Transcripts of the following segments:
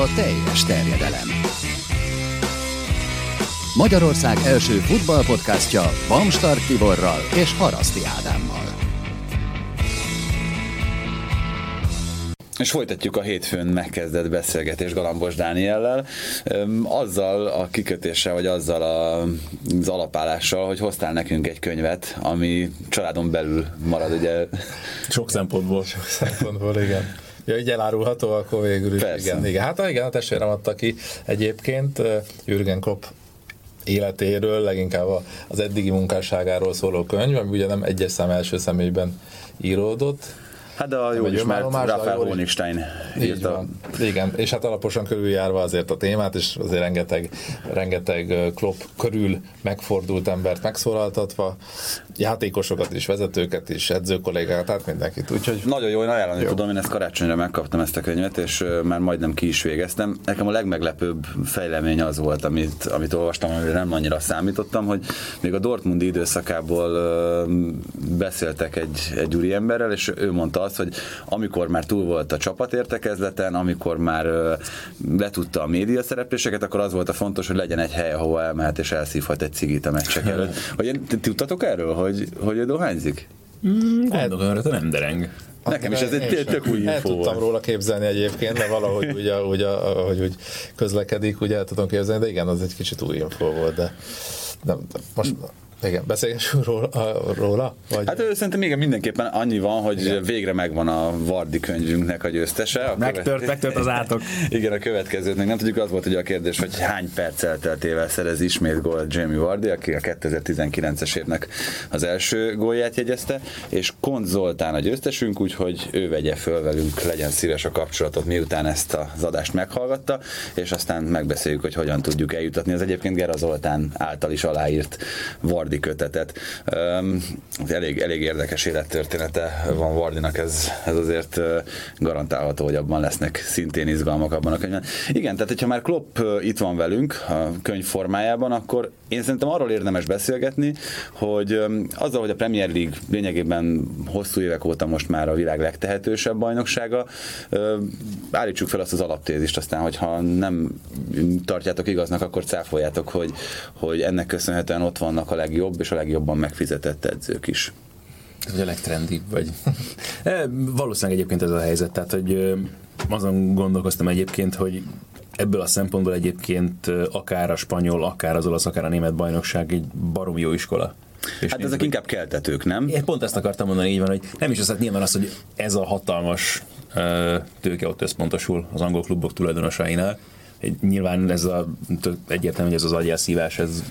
a teljes terjedelem. Magyarország első futballpodcastja Bamstart Tiborral és Haraszti Ádámmal. És folytatjuk a hétfőn megkezdett beszélgetés Galambos Dániellel, azzal a kikötéssel, vagy azzal a, az alapállással, hogy hoztál nekünk egy könyvet, ami családon belül marad, ugye? Sok szempontból. Sok szempontból, igen. Ja, így elárulható, akkor végül is. Persze. Igen, igen. Hát igen, a testvérem adta ki egyébként Jürgen Klopp életéről, leginkább az eddigi munkásságáról szóló könyv, ami ugye nem egyes szám első személyben íródott, Hát de a jó ismert Rafael Honigstein írta. Igen, és hát alaposan körüljárva azért a témát, és azért rengeteg, rengeteg ö, Klopp körül megfordult embert megszólaltatva, játékosokat is, vezetőket is, edzőkollégákat, tehát mindenkit. Úgyhogy Nagyon jó, én ajánlani tudom, én ezt karácsonyra megkaptam ezt a könyvet, és már majdnem ki is végeztem. Nekem a legmeglepőbb fejlemény az volt, amit, amit olvastam, amire nem annyira számítottam, hogy még a Dortmundi időszakából beszéltek egy, egy úriemberrel, és ő mondta azt, hogy amikor már túl volt a csapatértekezleten, amikor már letudta a média szerepléseket, akkor az volt a fontos, hogy legyen egy hely, ahova elmehet és elszívhat egy cigit a meccsek előtt. Ti tudtatok erről, hogy, hogy ő dohányzik? Gondolom, hogy te nem dereng. Nekem is ez egy tök- új El info tudtam volt. róla képzelni egyébként, de valahogy úgy, ahogy, ahogy úgy közlekedik, ugye el tudom képzelni, de igen, az egy kicsit új info volt, de nem, most igen, beszélgessünk róla, róla vagy? Hát szerintem igen, mindenképpen annyi van, hogy Igen. végre megvan a Vardi könyvünknek a győztese. A Megtört, megtört az átok. Igen, a következőt még nem tudjuk, az volt ugye a kérdés, hogy hány perc elteltével szerez ismét gólt Jamie Vardy, aki a 2019-es évnek az első gólját jegyezte, és Kont Zoltán a győztesünk, úgyhogy ő vegye föl velünk, legyen szíves a kapcsolatot, miután ezt az adást meghallgatta, és aztán megbeszéljük, hogy hogyan tudjuk eljutatni az egyébként Gera Zoltán által is aláírt Vardy kötetet. Elég, elég érdekes élettörténete van Vardinak, ez, ez azért garantálható, hogy abban lesznek szintén izgalmak abban a könyvben. Igen, tehát hogyha már Klopp itt van velünk a könyv formájában, akkor én szerintem arról érdemes beszélgetni, hogy azzal, hogy a Premier League lényegében hosszú évek óta most már a világ legtehetősebb bajnoksága, állítsuk fel azt az alaptézist, aztán, hogyha nem tartjátok igaznak, akkor cáfoljátok, hogy, hogy ennek köszönhetően ott vannak a legjobb és a legjobban megfizetett edzők is. Vagy a legtrendibb vagy. E, valószínűleg egyébként ez a helyzet, tehát hogy azon gondolkoztam egyébként, hogy ebből a szempontból egyébként akár a spanyol, akár az olasz, akár a német bajnokság egy barom jó iskola. És Hát ezek inkább keltetők, nem? Én pont ezt akartam mondani, így van, hogy nem is az, hát nyilván az, hogy ez a hatalmas tőke ott összpontosul az angol klubok tulajdonosainál. Nyilván ez a, egyértelmű, hogy ez az agyelszívás, ez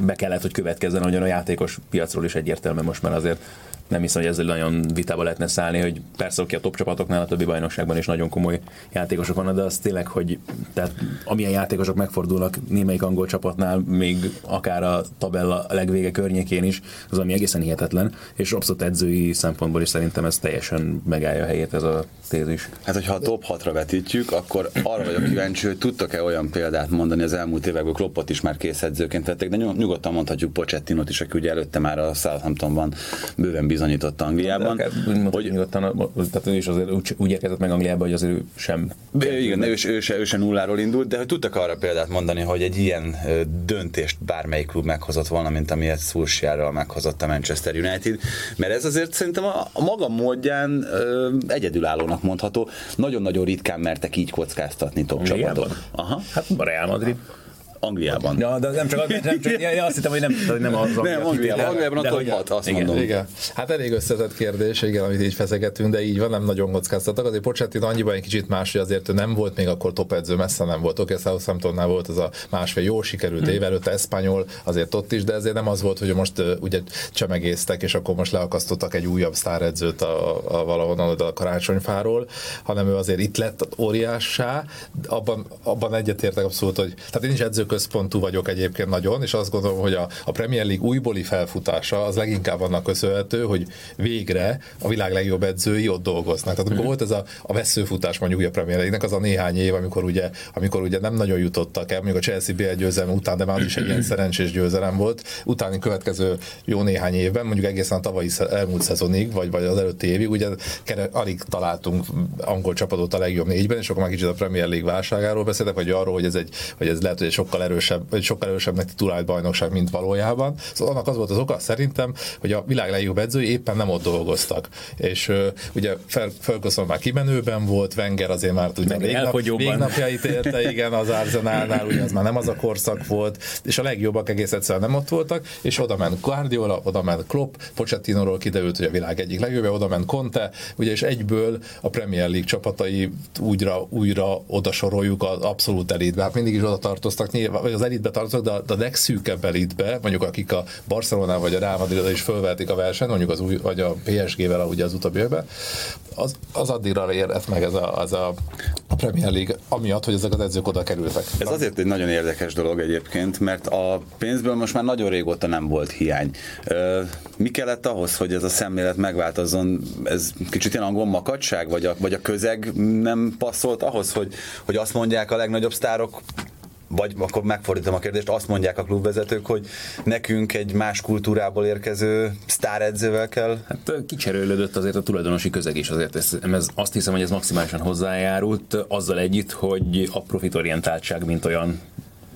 be kellett, hogy következzen, ahogyan a játékos piacról is egyértelmű most már azért nem hiszem, hogy ezzel nagyon vitába lehetne szállni, hogy persze oké, a top csapatoknál, a többi bajnokságban is nagyon komoly játékosok vannak, de az tényleg, hogy tehát amilyen játékosok megfordulnak némelyik angol csapatnál, még akár a tabella legvége környékén is, az ami egészen hihetetlen, és abszolút edzői szempontból is szerintem ez teljesen megállja a helyét ez a tézis. Hát, hogyha a top 6-ra vetítjük, akkor arra vagyok kíváncsi, hogy tudtak-e olyan példát mondani az elmúlt évekből, Kloppot is már készedzőként vették, de nyug- nyugodtan mondhatjuk Pochettinot is, aki ugye előtte már a Southamptonban bőven bizonyított Angliában. Akár úgy hogy, nyugodtan, tehát ő is azért úgy, úgy érkezett meg Angliába, hogy azért ő sem igen, ő, ő, se, ő se nulláról indult, de hogy tudtak arra példát mondani, hogy egy ilyen döntést bármelyik klub meghozott volna, mint amilyet Solskjaerrel meghozott a Manchester United, mert ez azért szerintem a, a maga módján ö, egyedülállónak mondható. Nagyon-nagyon ritkán mertek így kockáztatni top csapatok. Aha, Hát a Real Madrid. Angliában. Ja, de nem csak, az- nem csak ja, ja, azt hittem, hogy nem, hogy nem az Nem, Angliában, Angliában a top hogy- 6, azt igen. mondom. Igen. Hát elég összetett kérdés, igen, amit így feszegetünk, de így van, nem nagyon kockáztatok. Azért Pochettino annyiban egy kicsit más, hogy azért ő nem volt még akkor top edző, messze nem volt. Oké, Southamptonnál volt az a másfél jó sikerült év előtte, Espanyol, azért ott is, de ezért nem az volt, hogy most ugye csemegésztek, és akkor most leakasztottak egy újabb sztáredzőt a, a valahonnan oda a karácsonyfáról, hanem ő azért itt lett óriássá. Abban, abban egyetértek abszolút, hogy tehát én is központú vagyok egyébként nagyon, és azt gondolom, hogy a, a Premier League újbóli felfutása az leginkább annak köszönhető, hogy végre a világ legjobb edzői ott dolgoznak. Tehát amikor mm. volt ez a, a veszőfutás mondjuk a Premier League-nek, az a néhány év, amikor ugye, amikor ugye nem nagyon jutottak el, mondjuk a Chelsea BL győzelem után, de már is egy ilyen szerencsés győzelem volt, utáni következő jó néhány évben, mondjuk egészen a tavalyi elmúlt szezonig, vagy, vagy az előtti évig, ugye alig találtunk angol csapatot a legjobb négyben, és akkor már kicsit a Premier League válságáról beszéltek, vagy arról, hogy ez, egy, hogy ez lehet, hogy egy sokkal erősebb, vagy sokkal erősebbnek titulált bajnokság, mint valójában. Szóval annak az volt az oka szerintem, hogy a világ legjobb edzői éppen nem ott dolgoztak. És uh, ugye Ferguson már kimenőben volt, Wenger azért már ugye végnap, végnapjait érte, igen, az Arsenalnál, ugye az már nem az a korszak volt, és a legjobbak egész egyszerűen nem ott voltak, és oda ment Guardiola, oda ment Klopp, Pochettino-ról kiderült, hogy a világ egyik legjobb, oda ment Conte, ugye, és egyből a Premier League csapatai újra, újra oda soroljuk az abszolút elitbe. Hát mindig is oda tartoztak, nyilván, vagy az elitbe tartoztak, de a, de a legszűkebb elitbe, mondjuk akik a Barcelona vagy a Real Madrid is fölvetik a versenyt, mondjuk az új, vagy a PSG-vel ugye az utóbbi évben, az, az addigra érett meg ez a, az a, a Premier League, amiatt, hogy ezek az edzők oda kerültek. Ez azért egy nagyon érdekes dolog egyébként, mert a pénzből most már nagyon régóta nem volt hiány. Mi kellett ahhoz, hogy ez a szemlélet megváltozzon? Ez kicsit ilyen angol makadság, vagy a, vagy a közeg nem passzolt ahhoz, hogy, hogy azt mondják a legnagyobb sztárok, vagy akkor megfordítom a kérdést, azt mondják a klubvezetők, hogy nekünk egy más kultúrából érkező sztáredzővel kell? Hát kicserélődött azért a tulajdonosi közeg is, azért ez, ez, azt hiszem, hogy ez maximálisan hozzájárult, azzal együtt, hogy a profitorientáltság, mint olyan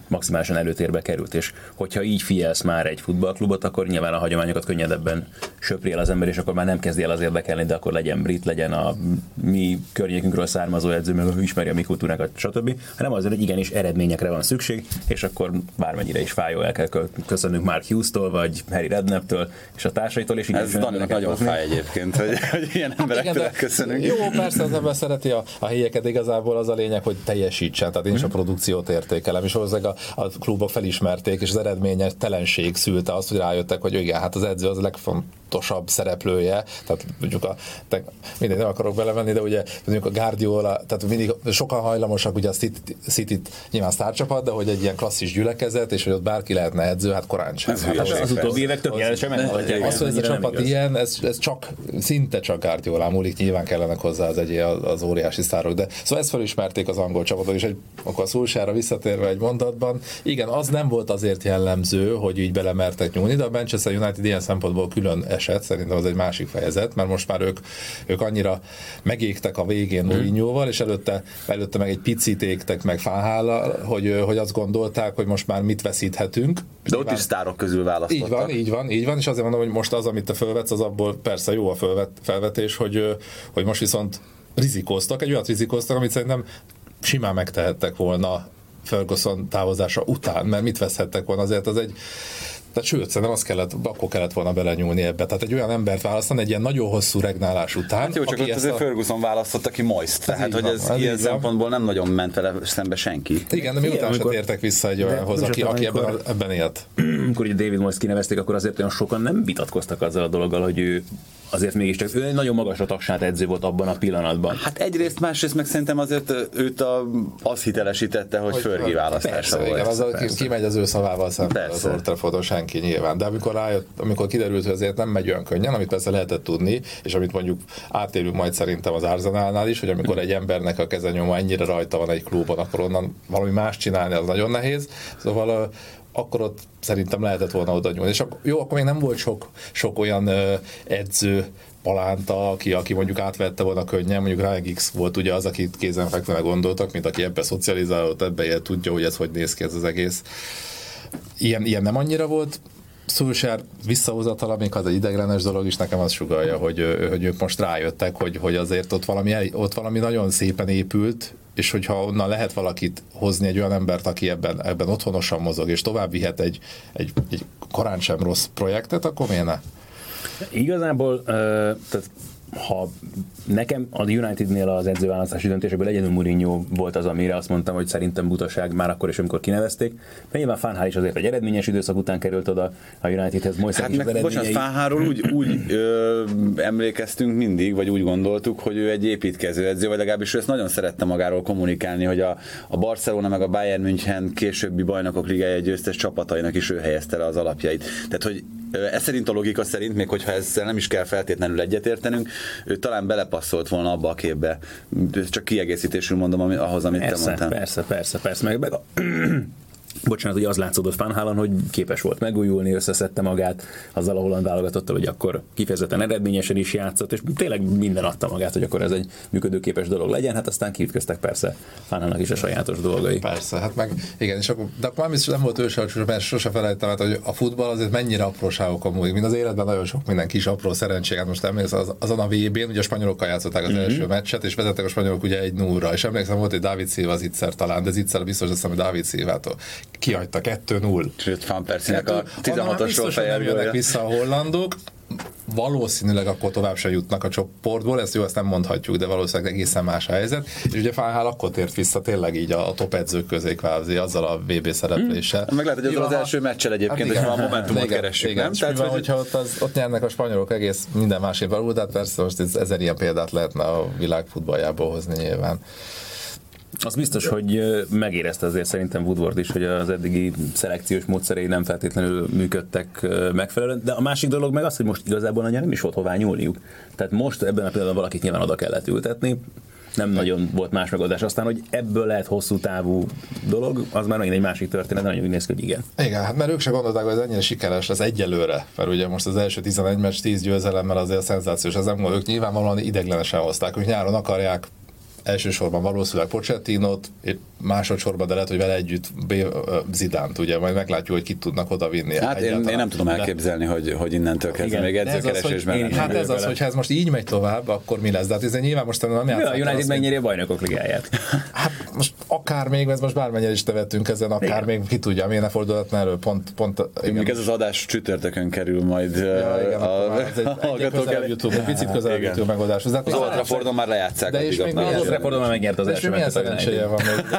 maximálisan előtérbe került, és hogyha így figyelsz már egy futballklubot, akkor nyilván a hagyományokat könnyedebben söpri el az ember, és akkor már nem kezdi el az érdekelni, de akkor legyen brit, legyen a mi környékünkről származó edző, meg ismeri a mi kultúránkat, stb. hanem azért, hogy igenis eredményekre van szükség, és akkor bármennyire is fájó el kell köszönnünk Mark Hughes-tól, vagy Harry Redknapp-től, és a társaitól, és Ez nagyon, nagyon fáj egyébként, hogy, hogy ilyen hát emberektől hát köszönünk. Jó, persze az ember szereti a, a helyeket, igazából az a lényeg, hogy teljesítsen, tehát én is a produkciót értékelem, és a a klubok felismerték, és az eredményes telenség szülte azt, hogy rájöttek, hogy igen, hát az edző az a legfontosabb szereplője, tehát mondjuk a, te, mindegy, nem akarok belemenni, de ugye mondjuk a Guardiola, tehát mindig sokan hajlamosak, ugye a City, nyilván sztárcsapat, de hogy egy ilyen klasszis gyülekezet, és hogy ott bárki lehetne edző, hát korán sem. Hát, hát az, az utóbbi évek tökéletesen megmutatják. Az, hogy ez a csapat ilyen, ez, ez csak, szinte csak Guardiola múlik, nyilván kellenek hozzá az, egy, az óriási sztárok, de szóval ezt felismerték az angol csapatok, és egy, akkor a Szulsára visszatérve egy mondatban, igen, az nem volt azért jellemző, hogy így belemertek nyúlni, de a Manchester United ilyen szempontból külön eset, szerintem az egy másik fejezet, mert most már ők, ők annyira megégtek a végén hmm. Mourinhoval, és előtte, előtte meg egy picit égtek meg Fáhállal, hogy, hogy azt gondolták, hogy most már mit veszíthetünk. De ott is sztárok közül választottak. Így van, így van, így van, és azért mondom, hogy most az, amit te felvetsz, az abból persze jó a felvet, felvetés, hogy, hogy most viszont rizikóztak, egy olyat rizikóztak, amit szerintem simán megtehettek volna Ferguson távozása után, mert mit veszhettek volna azért, az egy tehát sőt, szerintem azt kellett, akkor kellett volna belenyúlni ebbe. Tehát egy olyan embert választani egy ilyen nagyon hosszú regnálás után. Hát jó, csak ott azért a... Ferguson választotta ki Moist, tehát hogy ez van, ilyen szempontból nem nagyon ment vele szembe senki. Igen, de miután se tértek vissza egy olyanhoz, aki, aki ebben, ebben élt. Amikor ugye David Moist kinevezték, akkor azért olyan sokan nem vitatkoztak azzal a dologgal, hogy ő azért mégiscsak ő egy nagyon magasra tagsát edző volt abban a pillanatban. Hát egyrészt, másrészt meg szerintem azért őt a, az hitelesítette, hogy, hogy választása persze, volt. Igen, az a, kimegy az ő szavával szemben az Old senki nyilván. De amikor rájött, amikor kiderült, hogy azért nem megy olyan könnyen, amit persze lehetett tudni, és amit mondjuk átélünk majd szerintem az Arzenálnál is, hogy amikor egy embernek a kezenyoma ennyire rajta van egy klubon, akkor onnan valami más csinálni, az nagyon nehéz. Szóval akkor ott szerintem lehetett volna oda nyúlni. És akkor, jó, akkor még nem volt sok, sok olyan edző, Palánta, aki, aki mondjuk átvette volna könnyen, mondjuk Ryan Giggs volt ugye az, akit kézenfekvően gondoltak, mint aki ebbe szocializálódott, ebbe ilyen tudja, hogy ez hogy néz ki ez az egész. Ilyen, ilyen nem annyira volt, Szulsár visszahozatala, még az egy ideglenes dolog is, nekem az sugalja, hogy, hogy ők most rájöttek, hogy, hogy azért ott valami, ott valami nagyon szépen épült, és hogyha onnan lehet valakit hozni egy olyan embert, aki ebben, ebben otthonosan mozog, és tovább vihet egy, egy, egy korán sem rossz projektet, akkor miért ne? Igazából, tehát ha nekem a Unitednél az edzőválasztási döntéseből egyedül Mourinho volt az, amire azt mondtam, hogy szerintem butaság már akkor is, amikor kinevezték. Mert nyilván Fánhál is azért egy eredményes időszak után került oda a Unitedhez. Moises hát meg, bocsánat, Fánháról úgy, úgy ö, emlékeztünk mindig, vagy úgy gondoltuk, hogy ő egy építkező edző, vagy legalábbis ő ezt nagyon szerette magáról kommunikálni, hogy a, a Barcelona meg a Bayern München későbbi bajnokok ligája győztes csapatainak is ő helyezte le az alapjait. Tehát, hogy ez szerint a logika szerint, még hogyha ezzel nem is kell feltétlenül egyetértenünk, ő talán belepasszolt volna abba a képbe. Csak kiegészítésül mondom ami, ahhoz, amit persze, te mondtál. Persze, persze, persze. Meg, meg bocsánat, hogy az látszódott Fanhálan, hogy képes volt megújulni, összeszedte magát azzal a holland válogatottal, hogy akkor kifejezetten eredményesen is játszott, és tényleg minden adta magát, hogy akkor ez egy működőképes dolog legyen, hát aztán kiütkeztek persze Fanhának is a sajátos dolgai. Persze, hát meg igen, és akkor, de akkor nem, nem volt őse, mert sose felejtem, hát, hogy a futball azért mennyire apróságok múlik, mint az életben nagyon sok minden kis apró szerencséget. Most emlékszem, az, azon a VB-n, ugye a spanyolokkal játszották az mm-hmm. első meccset, és vezettek a spanyolok ugye egy nullra, és emlékszem, volt egy Dávid Szilva az Itzer talán, de az Itzer biztos, hogy Dávid Szilvától kihagyta 2-0. Sőt, Van Persinek a 16-os nem jönnek vissza a hollandok, valószínűleg akkor tovább se jutnak a csoportból, ezt jó, ezt nem mondhatjuk, de valószínűleg egészen más a helyzet. És ugye Fáhál akkor tért vissza tényleg így a, a top edzők közé kvázi azzal a VB szerepléssel. Hmm. Meg lehet, hogy az, az első meccsel egyébként, hát hogy a momentumot igen, keresünk, igen, nem? Tehát, van, hogyha ott, az, ott nyernek a spanyolok egész minden másik való, de hát persze most ez, ezer ilyen példát lehetne a világ futballjából hozni nyilván. Az biztos, hogy megérezte azért szerintem Woodward is, hogy az eddigi szelekciós módszerei nem feltétlenül működtek megfelelően, de a másik dolog meg az, hogy most igazából nagyon nem is volt hová nyúlniuk. Tehát most ebben a pillanatban valakit nyilván oda kellett ültetni, nem nagyon volt más megoldás. Aztán, hogy ebből lehet hosszú távú dolog, az már megint egy másik történet, nagyon úgy néz ki, hogy igen. Igen, hát mert ők se gondolták, hogy ez ennyire sikeres lesz egyelőre, mert ugye most az első 11 meccs 10 győzelemmel azért szenzációs, az nem ők nyilvánvalóan ideglenesen hozták, hogy nyáron akarják elsősorban valószínűleg Pochettinot, másodszorban, de lehet, hogy vele együtt Zidánt, ugye, majd meglátjuk, hogy kit tudnak oda vinni. Hát én, én, nem tudom elképzelni, de... hogy, hogy innentől kezdve még edzőkeresésben. Ez hát ez az, hogy ha ez most így megy tovább, akkor mi lesz? De hát ez nyilván most nem játszott. Ja, a United megnyeri a bajnokok ligáját. Hát most akár még, ez most bármennyire is tevettünk ezen, akár igen. még ki tudja, miért ne fordulhatna elő, pont, pont igen. ez az adás csütörtökön kerül majd ja, igen, a, ez egy, hallgatók el. YouTube, egy picit közel YouTube megoldás. Az Old Traffordon már lejátszák. De és még az Old Traffordon már megnyert az első meccset. van még.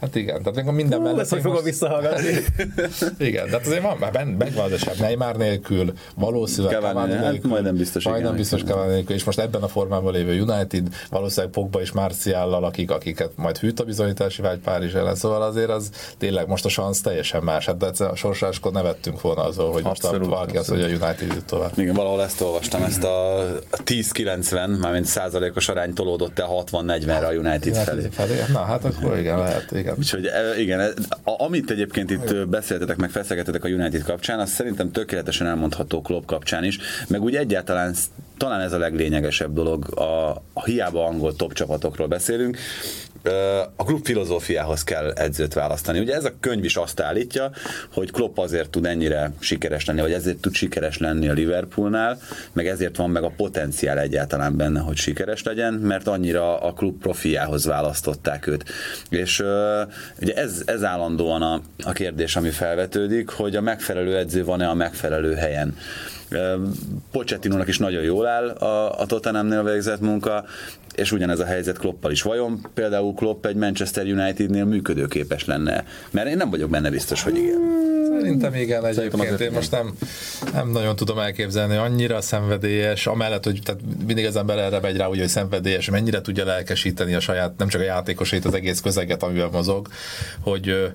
Hát igen, tehát még minden mellett... Ezt hogy fogom visszahallgatni. igen, tehát azért van, már megvan az eset, Neymar nélkül, valószínűleg Cavani, hát nélkül, hát majdnem biztos, majdnem igen, biztos Cavani nélkül, és most ebben a formában lévő United, valószínűleg Pogba és Marciallal, akik, akiket majd hűt a bizonyítási vágy Párizs ellen, szóval azért az tényleg most a szansz teljesen más, hát de a sorsáskor nevettünk volna azon, hogy most a, valaki az, hogy a United jut tovább. Igen, valahol ezt olvastam, ezt a 10-90, mármint százalékos arány tolódott el 60-40-re a United felé. felé. Na hát akkor igen, lehet, igen. Úgyhogy e, igen, e, amit egyébként itt beszéltetek, meg feszegetetek a United kapcsán, az szerintem tökéletesen elmondható Klopp kapcsán is, meg úgy egyáltalán talán ez a leglényegesebb dolog, a, a hiába angol top csapatokról beszélünk, a klub filozófiához kell edzőt választani. Ugye ez a könyv is azt állítja, hogy Klopp azért tud ennyire sikeres lenni, vagy ezért tud sikeres lenni a Liverpoolnál, meg ezért van meg a potenciál egyáltalán benne, hogy sikeres legyen, mert annyira a klub profiához választották őt. És ugye ez, ez állandóan a, a kérdés, ami felvetődik, hogy a megfelelő edző van-e a megfelelő helyen. Pochettinónak is nagyon jól áll a, a Tottenhamnél végzett munka, és ugyanez a helyzet Kloppal is. Vajon például Klopp egy Manchester Unitednél működőképes lenne? Mert én nem vagyok benne biztos, hogy igen. Szerintem igen, egyébként én most nem, nem nagyon tudom elképzelni, annyira szenvedélyes, amellett, hogy tehát mindig az ember erre megy rá, hogy szenvedélyes, mennyire tudja lelkesíteni a saját, nem csak a játékosait, az egész közeget, amivel mozog, hogy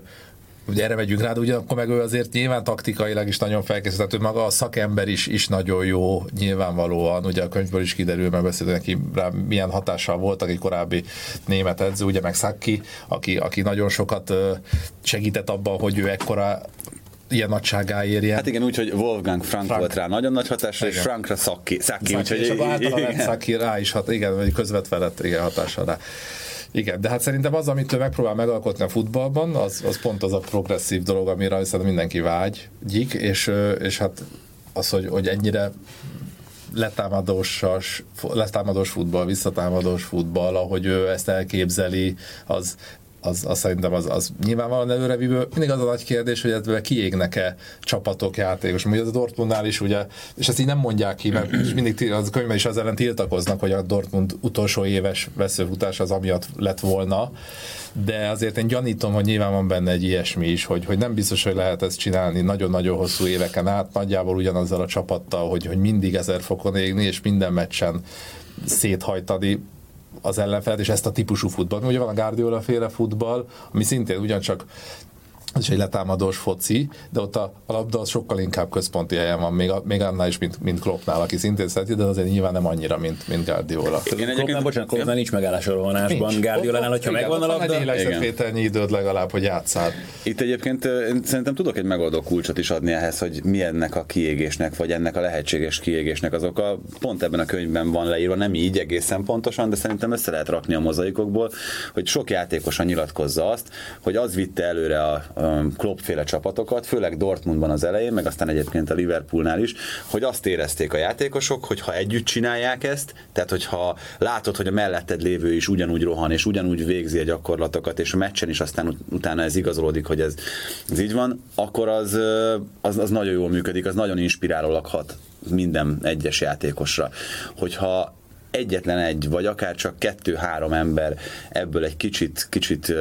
ugye erre megyünk rá, de ugyanakkor meg ő azért nyilván taktikailag is nagyon felkészített, hogy maga a szakember is, is nagyon jó, nyilvánvalóan, ugye a könyvből is kiderül, mert beszélt neki rá milyen hatással volt egy korábbi német edző, ugye meg Szaki, aki, aki nagyon sokat segített abban, hogy ő ekkora ilyen nagyságá érje. Hát igen, úgy, hogy Wolfgang Frank, Frank. volt rá nagyon nagy hatásra, és Frankra Szaki. Szaki, úgyhogy és általában Szaki rá is hat, igen, vagy közvetve lett igen, hatása rá. Igen, de hát szerintem az, amit ő megpróbál megalkotni a futballban, az, az pont az a progresszív dolog, amire szerintem mindenki vágyik, és, és hát az, hogy, hogy ennyire letámadós, letámadós futball, visszatámadós futball, ahogy ő ezt elképzeli, az, az, az szerintem az, az nyilvánvalóan előrevívő. Mindig az a nagy kérdés, hogy ebből kiégnek-e csapatok, játékos. Ugye a Dortmundnál is, ugye, és ezt így nem mondják ki, mert és mindig az könyvben is az ellen tiltakoznak, hogy a Dortmund utolsó éves veszőfutás az amiatt lett volna, de azért én gyanítom, hogy nyilván van benne egy ilyesmi is, hogy, hogy nem biztos, hogy lehet ezt csinálni nagyon-nagyon hosszú éveken át, nagyjából ugyanazzal a csapattal, hogy, hogy mindig ezer fokon égni, és minden meccsen széthajtani az ellenfelet, és ezt a típusú futball. Ugye van a Guardiola féle futball, ami szintén ugyancsak ez is egy letámadós foci, de ott a, a labda az sokkal inkább központi helyen van, még, a, még annál is, mint, mint Kloppnál, aki szintén szereti, de azért nyilván nem annyira, mint, mint Guardiola. Igen, egyébként... bocsánat, Kloppnál nincs megállás a rohanásban, Guardiolánál, hogyha igen, megvan a labda... Egy lélegzetvételnyi időd legalább, hogy játszál. Itt egyébként én szerintem tudok egy megoldó kulcsot is adni ehhez, hogy mi ennek a kiégésnek, vagy ennek a lehetséges kiégésnek az oka. Pont ebben a könyvben van leírva, nem így egészen pontosan, de szerintem össze lehet rakni a mozaikokból, hogy sok játékosan nyilatkozza azt, hogy az vitte előre a, a Klopp-féle csapatokat, főleg Dortmundban az elején, meg aztán egyébként a Liverpoolnál is, hogy azt érezték a játékosok, hogy ha együtt csinálják ezt, tehát hogyha látod, hogy a melletted lévő is ugyanúgy rohan, és ugyanúgy végzi a gyakorlatokat, és a meccsen is aztán utána ez igazolódik, hogy ez, ez így van, akkor az, az, az nagyon jól működik, az nagyon inspirálólag hat minden egyes játékosra. Hogyha egyetlen egy, vagy akár csak kettő-három ember ebből egy kicsit, kicsit uh,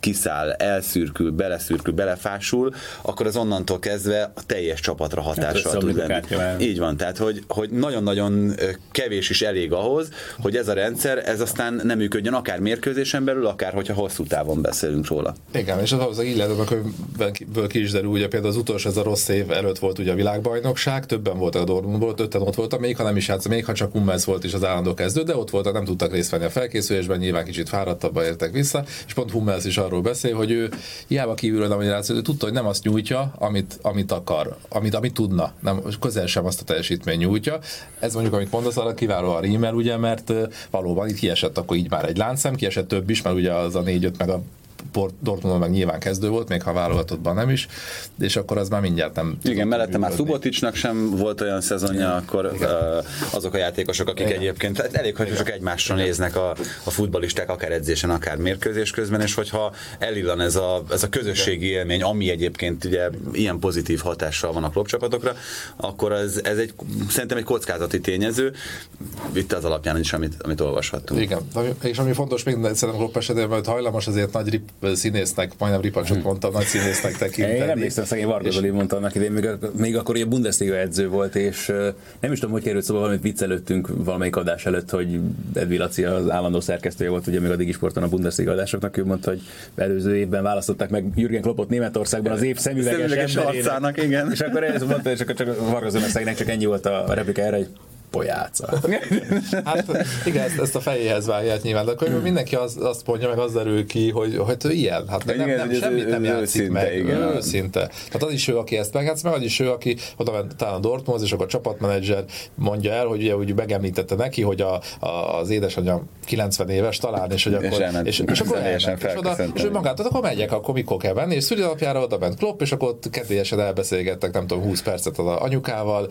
kiszáll, elszürkül, beleszürkül, belefásul, akkor az onnantól kezdve a teljes csapatra hatással tud lenni. Így van, tehát hogy, hogy nagyon-nagyon kevés is elég ahhoz, hogy ez a rendszer, ez aztán nem működjön akár mérkőzésen belül, akár hogyha hosszú távon beszélünk róla. Igen, és az ahhoz így lehet, hogy ki is derül, ugye például az utolsó, ez a rossz év előtt volt ugye a világbajnokság, többen voltak a Dortmundból, öten ott voltak, még ha nem is játszott, még ha csak Hummels volt is az állandó kezdő, de ott voltak, nem tudtak részt venni a felkészülésben, nyilván kicsit fáradtabban értek vissza, és pont Hummels is arról beszél, hogy ő hiába kívülről nem magyaráz, ő tudta, hogy nem azt nyújtja, amit, amit akar, amit, amit tudna, nem, közel sem azt a teljesítmény nyújtja. Ez mondjuk, amit mondasz, arra kiváló a rímel, ugye, mert valóban itt kiesett akkor így már egy láncszem, kiesett több is, mert ugye az a négy-öt meg a Dortmundon meg nyilván kezdő volt, még ha válogatottban nem is, és akkor az már mindjárt nem Igen, mellette már Suboticsnak sem volt olyan szezonja, akkor Igen. azok a játékosok, akik Igen. egyébként hát elég, hogy csak egymásra Igen. néznek a, a futballisták, akár edzésen, akár mérkőzés közben, és hogyha elillan ez a, ez a közösségi élmény, ami egyébként ugye ilyen pozitív hatással van a klubcsapatokra, akkor ez, ez egy, szerintem egy kockázati tényező, itt az alapján is, amit, amit olvashattunk. Igen, és ami fontos még szerintem Klopp esetében, hogy hajlamos azért nagy színésznek, majdnem ripacsot hm. mondtam, nagy színésznek tekinteni. Én emlékszem, szegény Varga Zoli mondta annak idején, még, még akkor egy Bundesliga edző volt, és nem is tudom, hogy került szóval valamit viccelődtünk valamelyik adás előtt, hogy Edvi Laci az állandó szerkesztője volt, ugye még a Digisporton a Bundesliga adásoknak, ő mondta, hogy előző évben választották meg Jürgen Kloppot Németországban az év szemüveges, szemüveges arcának, igen. És akkor ez mondta, és akkor csak Varga Zoli csak ennyi volt a replika erre, hogy pojáca. hát igen, ezt, ezt a fejéhez vágják nyilván, de akkor mindenki az, azt mondja, meg az derül ki, hogy, hogy ő ilyen, hát nem, igen, nem, semmit nem játszik őszinte, meg, igen. őszinte. Tehát az is ő, aki ezt megjátsz, meg az is ő, aki oda ment talán a Dortmund, és akkor a csapatmenedzser mondja el, hogy ugye úgy megemlítette neki, hogy a, a, az édesanyja 90 éves talán, és hogy akkor, és, és, és akkor elment, és, oda, és ő magát, akkor megyek, akkor mikor kell venni, és szülinapjára oda ment Klopp, és akkor ott kedélyesen elbeszélgettek, nem tudom, 20 percet az anyukával,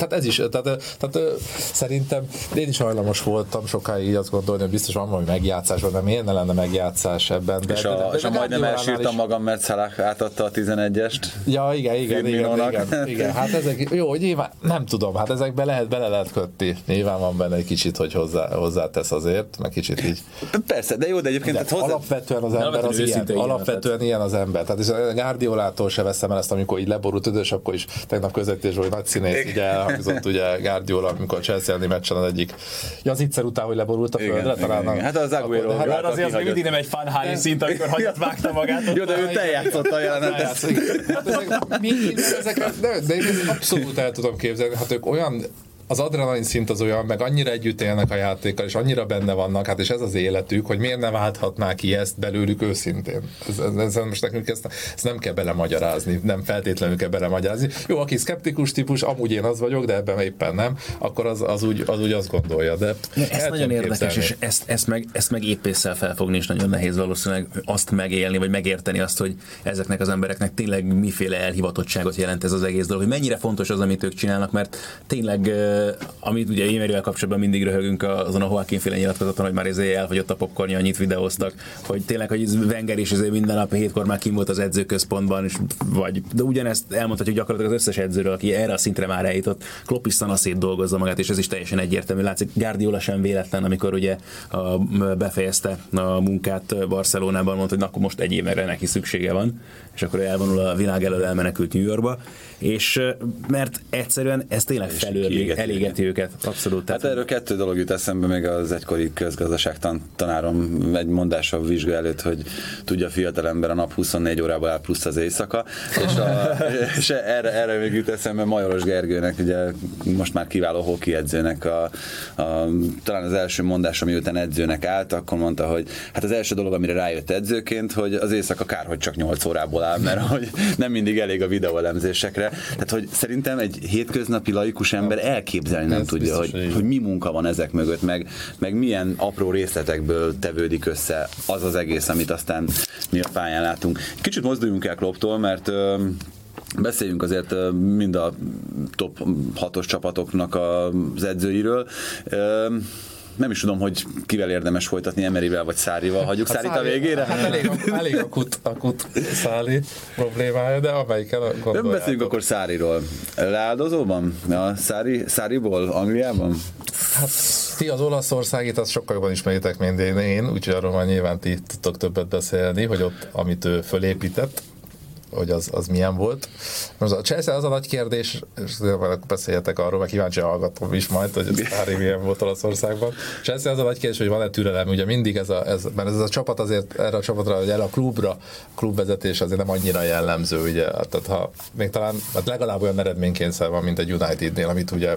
tehát ez is, tehát, tehát szerintem én is hajlamos voltam sokáig így azt gondolni, hogy biztos van valami megjátszás, vagy miért ne lenne megjátszás ebben. De, és a, de, de, és a majdnem elsírtam is... magam, mert Salah átadta a 11-est. Ja, igen, igen, igen, igen, igen, hát ezek, jó, nyilván, nem tudom, hát ezekbe lehet, bele lehet kötni. Nyilván van benne egy kicsit, hogy hozzá, hozzátesz azért, meg kicsit így. Persze, de jó, de egyébként de hozzá... alapvetően az ember az ilyen, alapvetően ilyen az ember. Tehát és Gárdiolától se veszem el ezt, amikor így leborult idős, akkor is tegnap közvetítés, hogy nagy színész, így elhangzott ugye Guardiola, amikor a Chelsea elleni meccsen az egyik. Ja, az egyszer után, hogy leborult a földre, talán. Igen, Hát az Aguero. Hát, hát azért az mindig nem egy fanháli szint, amikor hagyat vágta magát. Jó, de ő te játszott a jelenetet. Hát ezek, de, de én abszolút el tudom képzelni, hát ők olyan az adrenalin szint az olyan, meg annyira együtt élnek a játékkal, és annyira benne vannak, hát és ez az életük, hogy miért ne válthatnák ki ezt belőlük őszintén. Ez, ez, ez most nekünk ezt, ezt nem kell belemagyarázni, nem feltétlenül kell belemagyarázni. Jó, aki szkeptikus típus, amúgy én az vagyok, de ebben éppen nem, akkor az, az, úgy, az úgy azt gondolja. De ez nagyon érdekes, képzelni. és ezt, ezt, meg, ezt meg épésszel felfogni is nagyon nehéz valószínűleg azt megélni, vagy megérteni azt, hogy ezeknek az embereknek tényleg miféle elhivatottságot jelent ez az egész dolog, hogy mennyire fontos az, amit ők csinálnak, mert tényleg amit ugye Émerivel kapcsolatban mindig röhögünk azon a Joaquin féle nyilatkozaton, hogy már ezért elfogyott a popcornja, annyit videóztak, hogy tényleg, hogy Wenger is azért minden nap hétkor már kim volt az edzőközpontban, és vagy, de ugyanezt elmondhatjuk gyakorlatilag az összes edzőről, aki erre a szintre már eljutott, Klopp is szanaszét dolgozza magát, és ez is teljesen egyértelmű. Látszik, Guardiola sem véletlen, amikor ugye a, befejezte a munkát Barcelonában, mondta, hogy na, akkor most egy évre neki szüksége van, és akkor elvonul a világ elől elmenekült New Yorkba, és mert egyszerűen ez tényleg felül elégeti őket, abszolút. Hát erről kettő dolog jut eszembe, még az egykori közgazdaságtan tanárom egy mondása a vizsga előtt, hogy tudja a fiatalember a nap 24 órából áll plusz az éjszaka, és, a, és erre, erre még jut eszembe Majoros Gergőnek, ugye most már kiváló hoki edzőnek a, a, talán az első mondás, ami után edzőnek állt, akkor mondta, hogy hát az első dolog, amire rájött edzőként, hogy az éjszaka kár, hogy csak 8 órából áll, mert hogy nem mindig elég a videóelemzésekre. Tehát, hogy szerintem egy hétköznapi laikus ember elképzelni nem Ez tudja, hogy, hogy mi munka van ezek mögött, meg, meg milyen apró részletekből tevődik össze az az egész, amit aztán mi a pályán látunk. Kicsit mozduljunk el Klopptól, mert Beszéljünk azért mind a top 6-os csapatoknak az edzőiről nem is tudom, hogy kivel érdemes folytatni, Emerivel vagy Szárival. Hagyjuk hát Szárit a végére? Hát elég, elég akut, akut Szári problémája, de amelyikkel Nem beszéljünk akkor Száriról. Leáldozóban? A Szári, Száriból, Angliában? Hát ti az olaszországit, azt sokkal jobban ismeritek, mint én, én úgyhogy arról már nyilván ti tudtok többet beszélni, hogy ott, amit ő fölépített, hogy az, az milyen volt. Most a Chelsea az a nagy kérdés, és beszéljetek arról, mert kíváncsi hallgatom is majd, hogy ez Harry milyen volt Olaszországban. Chelsea az a nagy kérdés, hogy van-e türelem, ugye mindig ez a, ez, mert ez a csapat azért erre a csapatra, hogy el a klubra, klubvezetés azért nem annyira jellemző, ugye, tehát ha még talán hát legalább olyan eredménykényszer van, mint egy Unitednél, amit ugye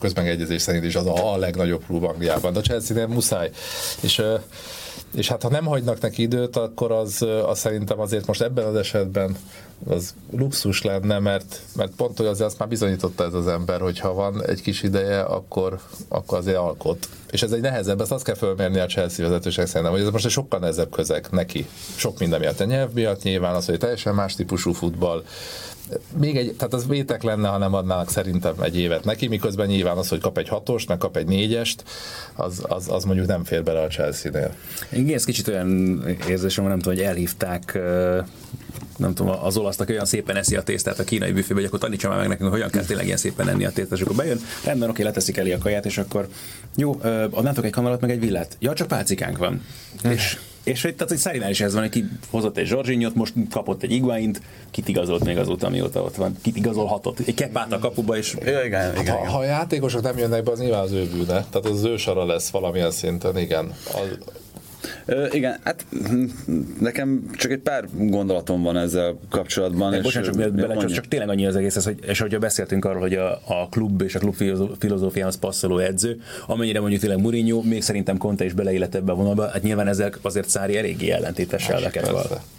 közmegegyezés szerint is az a, a legnagyobb klub Angliában, de a Chelsea-nél muszáj. És és hát ha nem hagynak neki időt, akkor az, az szerintem azért most ebben az esetben az luxus lenne, mert, mert pont, hogy azért azt már bizonyította ez az ember, hogy ha van egy kis ideje, akkor, akkor azért alkot. És ez egy nehezebb, ezt azt kell fölmérni a Chelsea vezetőség szerintem, hogy ez most egy sokkal nehezebb közeg neki. Sok minden miatt a nyelv miatt nyilván az, hogy teljesen más típusú futball, még egy, tehát az vétek lenne, ha nem adnának szerintem egy évet neki, miközben nyilván az, hogy kap egy hatost, meg kap egy négyest, az, az, az mondjuk nem fér bele a Chelsea-nél. Igen, ez kicsit olyan érzésem, nem tudom, hogy elhívták nem tudom, az olasznak olyan szépen eszi a tésztát a kínai büfébe, hogy akkor tanítsa már meg nekünk, hogy hogyan kell tényleg ilyen szépen enni a tésztát, és akkor bejön, rendben, oké, leteszik elé a kaját, és akkor jó, adnátok egy kanalat, meg egy villát. Ja, csak pálcikánk van. és és hogy, tehát, hogy Szárinál is ez van, hogy ki hozott egy Zsorzsinyot, most kapott egy Iguaint, kit igazolt még azóta, amióta ott van. Kit igazolhatott. Egy kepát a kapuba, és... Ja, igen, igen, ha, ha, a játékosok nem jönnek be, az nyilván az ő bűne. Tehát az ő sara lesz valamilyen szinten, igen. Az, Ö, igen, hát hm, nekem csak egy pár gondolatom van ezzel kapcsolatban. És bocsánat, csak, bele, csak, csak tényleg annyi az egész, ez, hogy, és hogyha beszéltünk arról, hogy a, a klub és a klub filozófiához passzoló edző, amennyire mondjuk tényleg Mourinho, még szerintem Conte is beleillett ebbe a vonalba, hát nyilván ezek azért Szári eléggé ellentétes elveket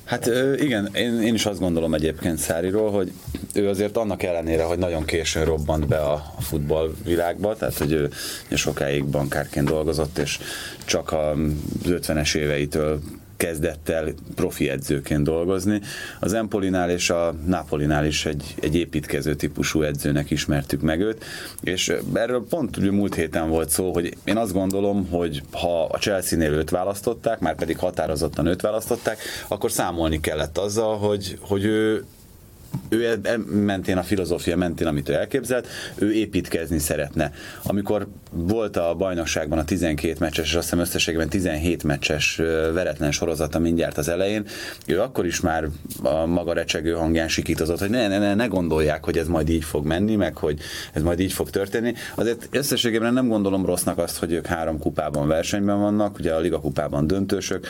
Hát igen, én, én is azt gondolom egyébként Száriról, hogy ő azért annak ellenére, hogy nagyon későn robbant be a, a futballvilágba, tehát hogy ő sokáig bankárként dolgozott, és csak az 50-es éveitől kezdett el profi edzőként dolgozni. Az Empolinál és a Napolinál is egy, egy építkező típusú edzőnek ismertük meg őt, és erről pont ugye múlt héten volt szó, hogy én azt gondolom, hogy ha a Chelsea-nél őt választották, már pedig határozottan őt választották, akkor számolni kellett azzal, hogy, hogy ő ő e, e, mentén a filozófia mentén, amit ő elképzelt, ő építkezni szeretne. Amikor volt a bajnokságban a 12 meccses, és azt hiszem összességben 17 meccses veretlen sorozata mindjárt az elején, ő akkor is már a maga recsegő hangján sikítozott, hogy ne, ne, ne, gondolják, hogy ez majd így fog menni, meg hogy ez majd így fog történni. Azért összességében nem gondolom rossznak azt, hogy ők három kupában versenyben vannak, ugye a Liga kupában döntősök,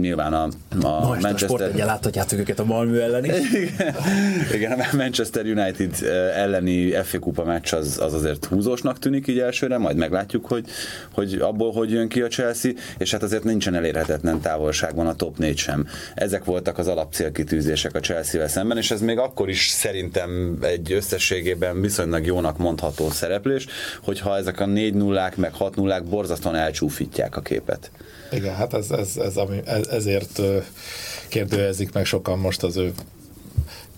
nyilván a, a Manchester... A láthatjátok őket a Malmö ellen is. Igen, a Manchester United elleni FA kupa meccs az, az azért húzósnak tűnik így elsőre, majd meglátjuk, hogy, hogy abból hogy jön ki a Chelsea, és hát azért nincsen elérhetetlen távolságban a top 4 sem. Ezek voltak az alapcélkitűzések a Chelsea-vel szemben, és ez még akkor is szerintem egy összességében viszonylag jónak mondható szereplés, hogyha ezek a 4 nullák meg 6 nullák borzasztóan elcsúfítják a képet. Igen, hát ez, ez, ez, ami, ez ezért kérdőjezik meg sokan most az ő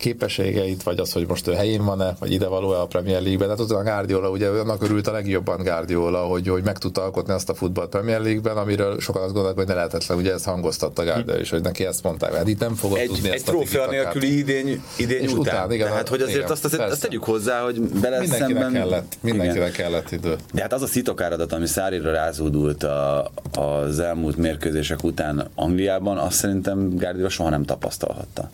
képességeit, vagy az, hogy most ő helyén van-e, vagy ide való-e a Premier League-ben. Tehát ott a Guardiola, ugye annak örült a legjobban Guardiola, hogy, hogy meg tudta alkotni azt a futball Premier League-ben, amiről sokan azt gondolják, hogy ne lehetetlen, ugye ezt hangoztatta Guardiola is, hogy neki ezt mondták, hát itt nem fogod egy, tudni egy ezt trófea nélküli idény, idény után. után, igen, Tehát, hogy azért igen, azt, azért, azt tegyük hozzá, hogy bele Mindenkinek szemben... kellett, mindenkinek kellett idő. De hát az a szitokáradat, ami Szárira rázódult a, az elmúlt mérkőzések után Angliában, azt szerintem Guardiola soha nem tapasztalhatta.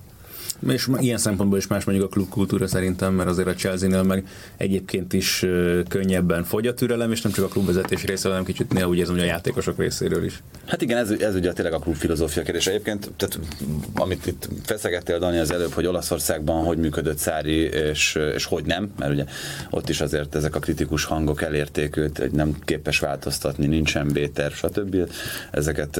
És ilyen szempontból is más mondjuk a klubkultúra szerintem, mert azért a Chelsea-nél meg egyébként is könnyebben fogy a türelem, és nem csak a klubvezetés részéről, hanem kicsit néha úgy érzem, hogy a játékosok részéről is. Hát igen, ez, ez ugye tényleg a klub filozófia kérdés. Egyébként, tehát, amit itt feszegettél Dani az előbb, hogy Olaszországban hogy működött Szári, és, és hogy nem, mert ugye ott is azért ezek a kritikus hangok elérték őt, hogy nem képes változtatni, nincsen B-terv, stb. Ezeket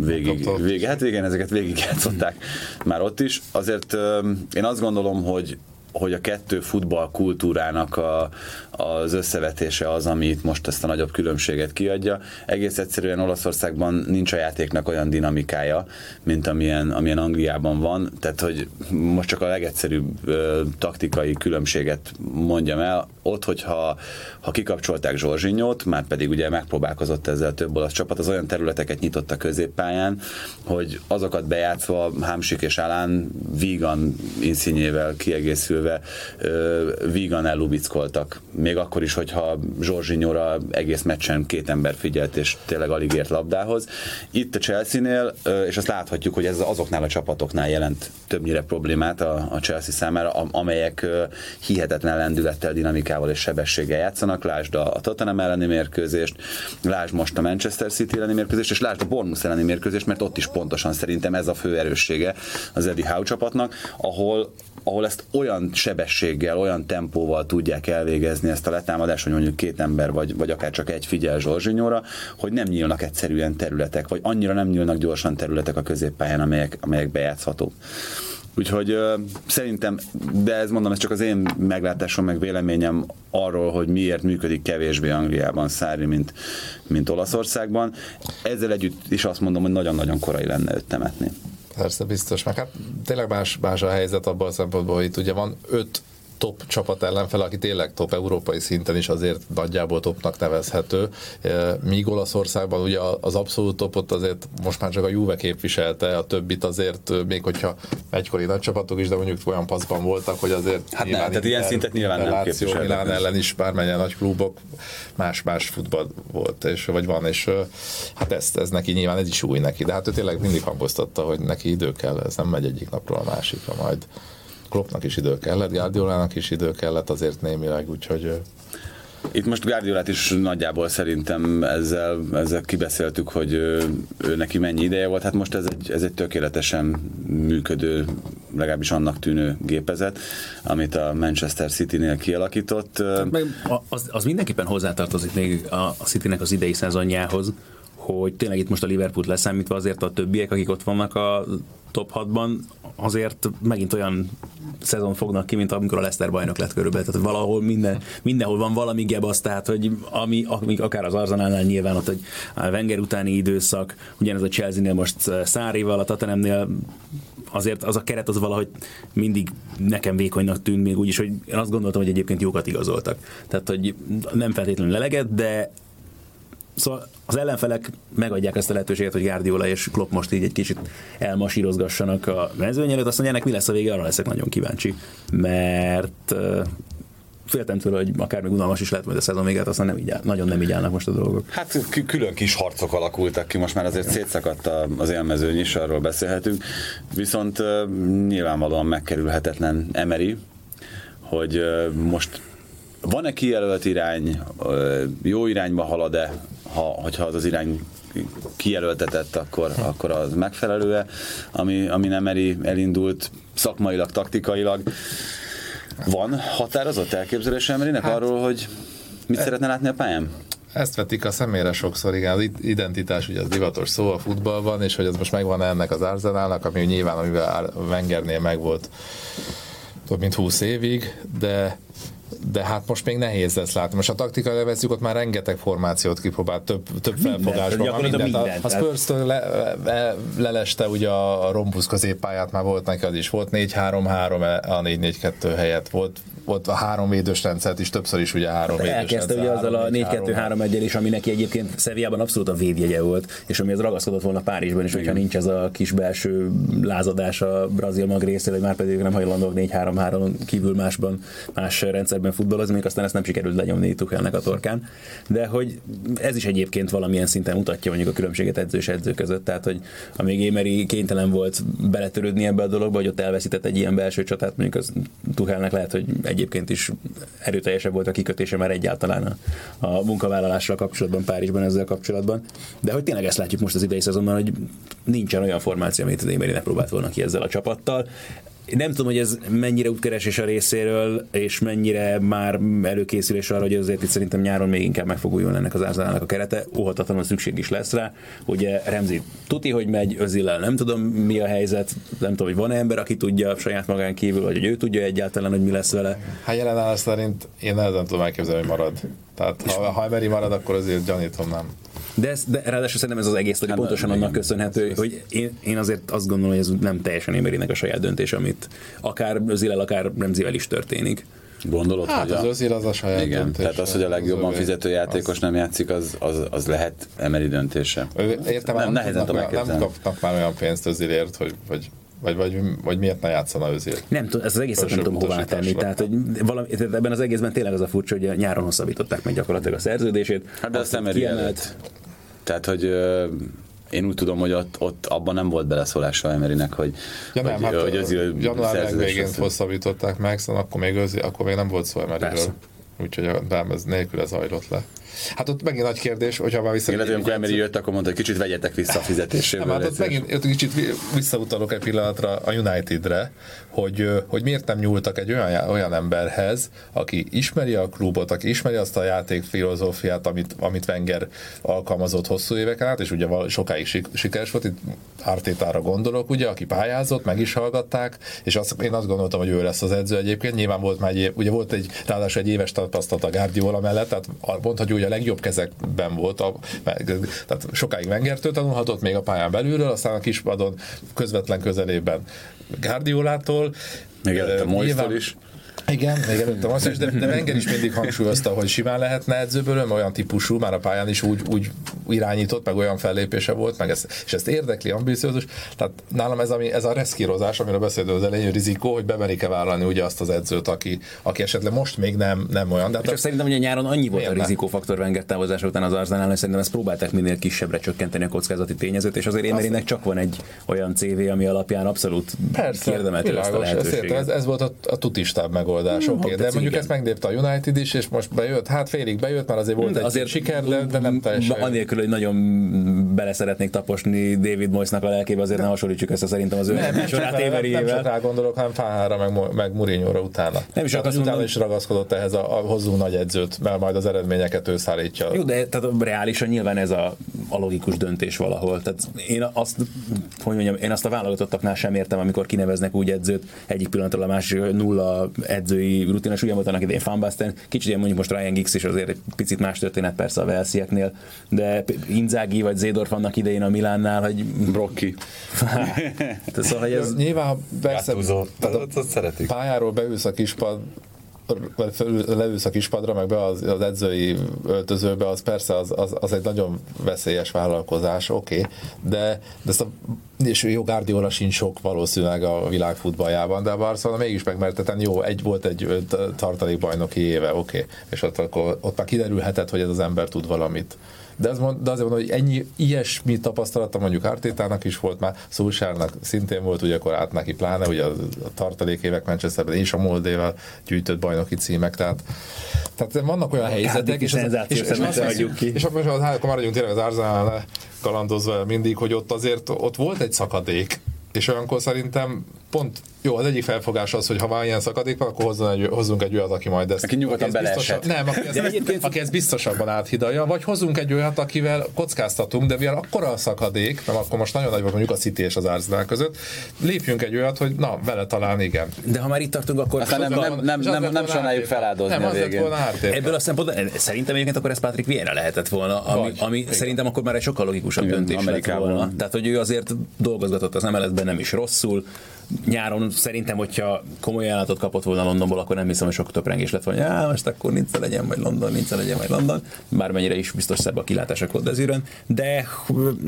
végig, végig, hát igen, ezeket végigjátszották már ott is. Azért ö, én azt gondolom, hogy hogy a kettő futball kultúrának a, az összevetése az, ami itt most ezt a nagyobb különbséget kiadja. Egész egyszerűen Olaszországban nincs a játéknak olyan dinamikája, mint amilyen, amilyen Angliában van, tehát hogy most csak a legegyszerűbb ö, taktikai különbséget mondjam el, ott, hogyha ha kikapcsolták Zsorzsinyót, már pedig ugye megpróbálkozott ezzel több olasz csapat, az olyan területeket nyitott a középpályán, hogy azokat bejátszva Hámsik és Alán vígan inszínyével kiegészülve vígan ellubickoltak. Még akkor is, hogyha Zsorzsinyóra egész meccsen két ember figyelt, és tényleg alig ért labdához. Itt a Chelsea-nél, és azt láthatjuk, hogy ez azoknál a csapatoknál jelent többnyire problémát a, a Chelsea számára, am- amelyek hihetetlen lendülettel, dinamikával és sebességgel játszanak. Lásd a a Tottenham elleni mérkőzést, lásd most a Manchester City elleni mérkőzést, és lásd a Bournemouth elleni mérkőzést, mert ott is pontosan szerintem ez a fő erőssége az Eddie Howe csapatnak, ahol ahol ezt olyan sebességgel, olyan tempóval tudják elvégezni ezt a letámadást, hogy mondjuk két ember, vagy, vagy akár csak egy figyel Zsorzsinyóra, hogy nem nyílnak egyszerűen területek, vagy annyira nem nyílnak gyorsan területek a középpályán, amelyek, amelyek bejátszhatók. Úgyhogy ö, szerintem, de ez mondom, ez csak az én meglátásom, meg véleményem arról, hogy miért működik kevésbé Angliában Szári, mint, mint Olaszországban. Ezzel együtt is azt mondom, hogy nagyon-nagyon korai lenne őt temetni. Persze, biztos. Meg hát tényleg más, más a helyzet abban a szempontból, hogy itt ugye van öt top csapat ellenfel, aki tényleg top európai szinten is azért nagyjából topnak nevezhető. Míg Olaszországban ugye az abszolút topot azért most már csak a Juve képviselte, a többit azért, még hogyha egykori nagy csapatok is, de mondjuk olyan paszban voltak, hogy azért Hát nem, tehát ilyen szintet nyilván nem képviseltek. Milán ellen is bármennyien nagy klubok, más-más futball volt, és, vagy van, és hát ezt, ez neki nyilván ez is új neki, de hát ő tényleg mindig hangoztatta, hogy neki idő kell, ez nem megy egyik napról a másikra majd. Kloppnak is idő kellett, Guardiolának is idő kellett azért némileg, úgyhogy Itt most Guardiolát is nagyjából szerintem ezzel, ezzel kibeszéltük, hogy ő, ő neki mennyi ideje volt. Hát most ez egy, ez egy tökéletesen működő, legalábbis annak tűnő gépezet, amit a Manchester City-nél kialakított. Meg a- az, az mindenképpen hozzátartozik még a, a Citynek az idei szezonjához, hogy tényleg itt most a Liverpool leszámítva azért a többiek, akik ott vannak a top 6-ban, azért megint olyan szezon fognak ki, mint amikor a Leicester bajnok lett körülbelül. Tehát valahol minden, mindenhol van valami gebasz, tehát hogy ami, akár az Arzenálnál nyilván ott, a Wenger utáni időszak, ugyanez a Chelsea-nél most eh, Szárival, a Tottenhamnél azért az a keret az valahogy mindig nekem vékonynak tűnt, még úgyis, hogy én azt gondoltam, hogy egyébként jókat igazoltak. Tehát, hogy nem feltétlenül leleget, de Szóval az ellenfelek megadják ezt a lehetőséget, hogy Guardiola és Klopp most így egy kicsit elmasírozgassanak a mezőny előtt, azt mondja, ennek mi lesz a vége, arra leszek nagyon kíváncsi, mert féltem tőle, hogy akár még unalmas is lehet majd a szezon véget, aztán nem így áll, nagyon nem így állnak most a dolgok. Hát kü- külön kis harcok alakultak ki, most már azért szétszakadt az élmezőny is, arról beszélhetünk. Viszont nyilvánvalóan megkerülhetetlen Emery, hogy most van-e kijelölt irány, jó irányba halad-e, ha, hogyha az az irány kijelöltetett, akkor, akkor az megfelelő-e, ami, ami nem eri elindult szakmailag, taktikailag. Van határozott elképzelés Emerynek hát, arról, hogy mit szeretne látni a pályán? Ezt vetik a szemére sokszor, igen, az identitás ugye az divatos szó a futballban, és hogy ez most megvan ennek az Arsenalnak, ami nyilván, amivel Wengernél megvolt több mint 20 évig, de de hát most még nehéz lesz látni. Most a taktika levezzük, ott már rengeteg formációt kipróbált, több, több felfogásban. Már mindent. mindent. A, a spurs le, le, leleste ugye a rombusz középpályát, már volt neki az is. Volt 4-3-3 a 4-4-2 helyett. Volt ott a három védős rendszert is többször is ugye három védős Elkezdte ugye azzal a 4-2-3 1 is, ami neki egyébként Szeviában abszolút a védjegye volt, és ami az ragaszkodott volna Párizsban is, hogyha nincs ez a kis belső lázadás a brazil mag részéről, hogy már pedig nem hajlandók 4-3-3 kívül másban, más rendszerben futballozni, még aztán ezt nem sikerült lenyomni Tuchelnek a torkán. De hogy ez is egyébként valamilyen szinten mutatja mondjuk a különbséget edző és edző között, tehát hogy amíg Émeri kénytelen volt beletörődni ebbe a dologba, hogy ott elveszített egy ilyen belső csatát, mondjuk az Tuchelnek lehet, hogy egyébként is erőteljesebb volt a kikötése már egyáltalán a, a munkavállalással kapcsolatban, Párizsban ezzel kapcsolatban. De hogy tényleg ezt látjuk most az idei szezonban, hogy nincsen olyan formáció, amit Émeri ne próbált volna ki ezzel a csapattal nem tudom, hogy ez mennyire útkeresés a részéről, és mennyire már előkészülés arra, hogy azért itt szerintem nyáron még inkább meg fog újulni ennek az Arsenalnak a kerete. Óhatatlanul szükség is lesz rá. Ugye Remzi tuti, hogy megy, Özillel nem tudom mi a helyzet, nem tudom, hogy van-e ember, aki tudja saját magán kívül, vagy hogy ő tudja egyáltalán, hogy mi lesz vele. Hát jelen áll szerint én nehezen tudom elképzelni, hogy marad. Tehát ha, ha Emery marad, akkor azért gyanítom nem. De, ez, de ráadásul szerintem ez az egész hogy pontosan annak köszönhető, hogy én, én azért azt gondolom, hogy ez nem teljesen Émerinek a saját döntés, amit akár Zilel, akár Remzivel is történik. Gondolod, hát hogy az Özil az a saját igen, döntés. Tehát az, hogy a legjobban fizető játékos az... nem játszik, az, az, az lehet Emery döntése. Értem, nem, nem, tudnak, nem kapnak már olyan pénzt Özilért, hogy, hogy vagy, vagy, vagy miért ne játszana Özil? Nem tudom, ez az egészet nem tudom hová tenni. Tehát, hogy valami, ebben az egészben tényleg az a furcsa, hogy nyáron hosszabbították meg gyakorlatilag a szerződését. Hát de azt nem kiemelt. Tehát, hogy én úgy tudom, hogy ott, ott abban nem volt beleszólása Emerynek, hogy, ja, nem, hogy, hát hogy Özil január végén hosszabbították meg, szóval akkor még, Özil, akkor még nem volt szó Emeryről. Úgyhogy a, ez nélkül ez zajlott le. Hát ott megint nagy kérdés, hogyha már vissza... Illetve amikor Emery jött, akkor mondta, hogy kicsit vegyetek vissza a fizetéséből. Nem, hát ott megint ott kicsit visszautalok egy pillanatra a Unitedre, hogy, hogy miért nem nyúltak egy olyan, olyan emberhez, aki ismeri a klubot, aki ismeri azt a játék filozófiát, amit, amit Wenger alkalmazott hosszú éveken át, és ugye sokáig sikeres volt, itt Artétára gondolok, ugye, aki pályázott, meg is hallgatták, és azt, én azt gondoltam, hogy ő lesz az edző egyébként. Nyilván volt már egy, ugye volt egy, ráadásul egy éves tapasztalat a Guardiola mellett, tehát mondhatjuk, hogy a legjobb kezekben volt, a, tehát sokáig Wengertől tanulhatott még a pályán belülről, aztán a kispadon közvetlen közelében Guardiolától. Még előtte Moistól is. Igen, még előttem azt is, de, de Wenger is mindig hangsúlyozta, hogy simán lehetne edzőből, olyan típusú, már a pályán is úgy, úgy irányított, meg olyan fellépése volt, meg ezt, és ezt érdekli, ambiciózus. Tehát nálam ez, ami, ez a reszkírozás, amiről beszéltünk az elején, rizikó, hogy bemerik-e vállalni ugye azt az edzőt, aki, aki esetleg most még nem, nem olyan. De hát csak a... szerintem, hogy a nyáron annyi volt a rizikófaktor Wenger távozása után az Arsenal, hogy szerintem ezt próbálták minél kisebbre csökkenteni a kockázati tényezőt, és azért Émerinek csak van egy olyan CV, ami alapján abszolút Persze, világos, ezt ez, ez, volt a, a tutistább megoldás, hmm, oké, okay, de mondjuk igen. ezt megdépte a United is, és most bejött, hát félig bejött, mert azért volt de egy azért siker, de, de nem teljesen. Anélkül, hogy nagyon bele szeretnék taposni David Moyesnak a lelkébe, azért ne hasonlítsuk ezt szerintem az ő nem, nem, sorát nem, nem, csak rá gondolok, hanem Fáhára, meg, meg Mourinho-ra utána. Nem is akarsz utána is ragaszkodott ehhez a, a hozzú nagy edzőt, mert majd az eredményeket ő szállítja. Jó, de tehát reálisan nyilván ez a, a logikus döntés valahol. Tehát én azt, hogy mondjam, én azt a válogatottaknál sem értem, amikor kineveznek úgy edzőt, egyik pillanatról a másik nulla edzői rutinos, ugyan volt annak idején Fanbasten, kicsit ilyen mondjuk most Ryan Giggs is azért egy picit más történet persze a Velszieknél, de Inzaghi vagy Zédorf annak idején a Milánnál, hogy Brocki. szóval, hogy ez... Nyilván persze, szeretik. pályáról beülsz a kispad, leülsz a kispadra, meg be az, az edzői öltözőbe, az persze az, az, az egy nagyon veszélyes vállalkozás, oké, okay, de, de ezt a, és jó Guardiola sincs sok valószínűleg a világ futballjában, de a Barcelona mégis megmerteten jó, egy volt egy tartalékbajnoki éve, oké, okay, és ott, akkor, ott már kiderülhetett, hogy ez az ember tud valamit. De, az mond, de azért mondom, hogy ennyi ilyesmi tapasztalata mondjuk Artétának is volt már, Szulsárnak szintén volt, ugye akkor át neki pláne, ugye a, a tartalékévek Manchesterben és a Moldével gyűjtött bajnoki címek, tehát, tehát vannak olyan helyzetek, és, az, és, és, és, és, ki. és akkor, akkor maradjunk tényleg az Arzenál kalandozva mindig, hogy ott azért ott volt egy szakadék, és olyankor szerintem pont jó, az egyik felfogás az, hogy ha már ilyen szakadék van, akkor hozzon egy, hozzunk egy olyat, aki majd ezt... Aki nyugodtan beleesett. Nem, aki ezt, aki ezt biztosabban áthidalja, vagy hozzunk egy olyat, akivel kockáztatunk, de mivel akkora a szakadék, mert akkor most nagyon nagy volt mondjuk a City és az Arsenal között, lépjünk egy olyat, hogy na, vele talán igen. De ha már itt tartunk, akkor Aztán nem, nem, nem, nem, nem volna sajnáljuk feláldozni Nem, a végén. Ebből a szempontból eh, szerintem egyébként akkor ez Patrick Vieira lehetett volna, ami, Vagy, ami igen. szerintem akkor már egy sokkal logikusabb Igen, döntés lett volna. Tehát, hogy ő azért dolgozgatott az MLS-ben nem is rosszul. Nyáron szerintem, hogyha komoly ajánlatot kapott volna Londonból, akkor nem hiszem, hogy sok töprengés lett volna, hogy "Á, most akkor nincs legyen majd London, nincs legyen majd London. Bármennyire is biztos szebb a kilátás a Côte de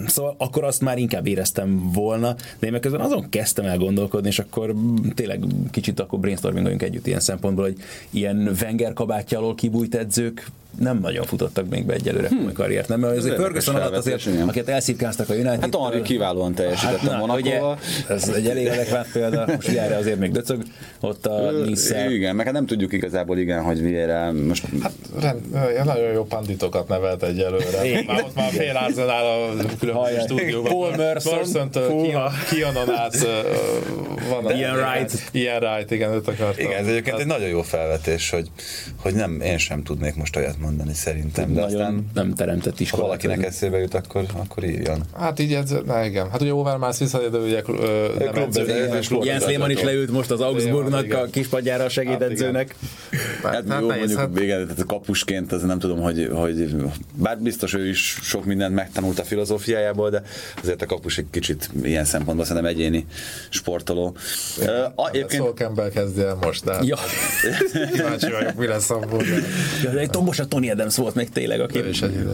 szóval akkor azt már inkább éreztem volna, de én közben azon kezdtem el gondolkodni, és akkor tényleg kicsit akkor brainstormingoljunk együtt ilyen szempontból, hogy ilyen Wenger kabátja alól kibújt edzők nem nagyon futottak még be egyelőre komoly karriert, nem? Mert azért Ferguson alatt azért, akiket elszívkáztak a United. Hát Henry kiválóan teljesített Hát, a na, ugye, Monakóval. ez egy elég adekvát példa, most ilyenre azért még döcög, ott a nice Igen, meg hát nem tudjuk igazából igen, hogy Vieira most Hát rend, nagyon jó panditokat nevelt egyelőre. Igen. Már ott már fél Arsenal a különböző stúdióban. Paul Merson. Kianon át van. Ian Wright. Ian Wright, igen, őt akartam. Igen, ez egyébként egy nagyon jó felvetés, hogy, hogy nem, én sem tudnék most olyat mondani szerintem, de nagyon aztán nem teremtett ha iskolát. valakinek eszébe jut, akkor, akkor írjon. Hát így edző, na igen. Hát ugye Overmars visszajött, de ugye ö, nem edző, Jens Lehmann is leült most az Augsburgnak a kispadjára a segédedzőnek. Hát, Hát, hát jó, mondjuk hát- igen, tehát kapusként az nem tudom, hogy, hogy bár biztos ő is sok mindent megtanult a filozófiájából, de azért a kapus egy kicsit ilyen szempontból szerintem egyéni sportoló. Ö, a- Egyébként Campbell kezdje el most, de Ja. kíváncsi vagyok, mi lesz abból. Ja, de egy tombos a Tony Adams volt még tényleg, aki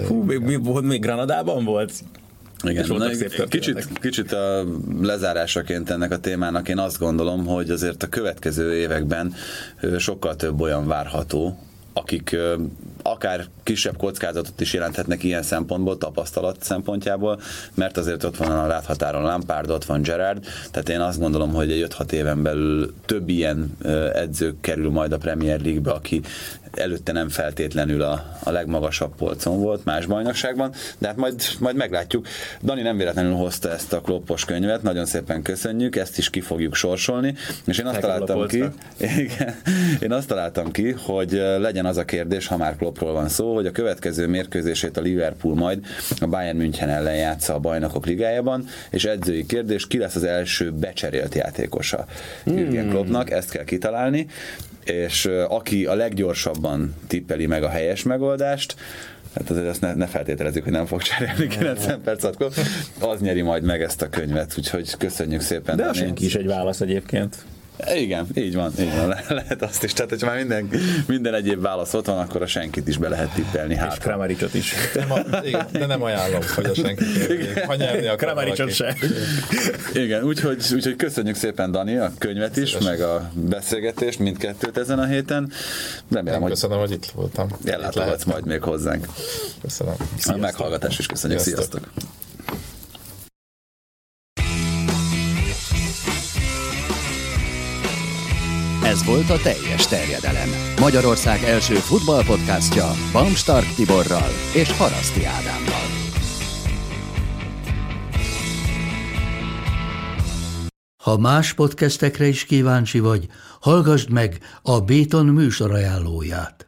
hú, még, még, még, még Granadában volt. Igen, És voltak na, szép kicsit, kicsit a lezárásaként ennek a témának én azt gondolom, hogy azért a következő években sokkal több olyan várható, akik akár kisebb kockázatot is jelenthetnek ilyen szempontból, tapasztalat szempontjából, mert azért ott van a láthatáron Lampard, ott van Gerard, tehát én azt gondolom, hogy egy 5-6 éven belül több ilyen edző kerül majd a Premier League-be, aki előtte nem feltétlenül a, a legmagasabb polcon volt más bajnokságban, de hát majd, majd meglátjuk. Dani nem véletlenül hozta ezt a kloppos könyvet, nagyon szépen köszönjük, ezt is ki fogjuk sorsolni, és én azt a találtam ki, igen, én azt találtam ki, hogy legyen az a kérdés, ha már Kloppról van szó, hogy a következő mérkőzését a Liverpool majd a Bayern München ellen játsza a bajnokok ligájában, és edzői kérdés, ki lesz az első becserélt játékosa Jürgen Kloppnak, ezt kell kitalálni, és aki a leggyorsabban tippeli meg a helyes megoldást, hát azért ezt ne, ne feltételezzük, hogy nem fog cserélni 90 perc alatt, az nyeri majd meg ezt a könyvet, úgyhogy köszönjük szépen. De senki is egy válasz egyébként. Igen, így van, így van, Le- lehet azt is. Tehát, hogyha már minden, minden egyéb válasz ott van, akkor a senkit is be lehet tippelni. És Hát, Kramaricot is. Nem a, igen, de nem ajánlom, hogy a senki kérjék. Ha nyerni akar Kramaricot valaki. se. igen, úgyhogy, úgyhogy köszönjük szépen Dani a könyvet is, meg a beszélgetést, mindkettőt ezen a héten. Remélem, hogy köszönöm, hogy itt voltam. Ellátogatsz majd még hozzánk. Köszönöm. A meghallgatás is köszönjük. Sziasztok. Sziasztok. Ez volt a teljes terjedelem. Magyarország első futballpodcastja Bamstark Tiborral és Haraszti Ádámmal. Ha más podcastekre is kíváncsi vagy, hallgassd meg a Béton műsor ajánlóját.